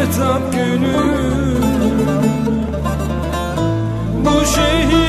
Mehtap günü. Bu şehir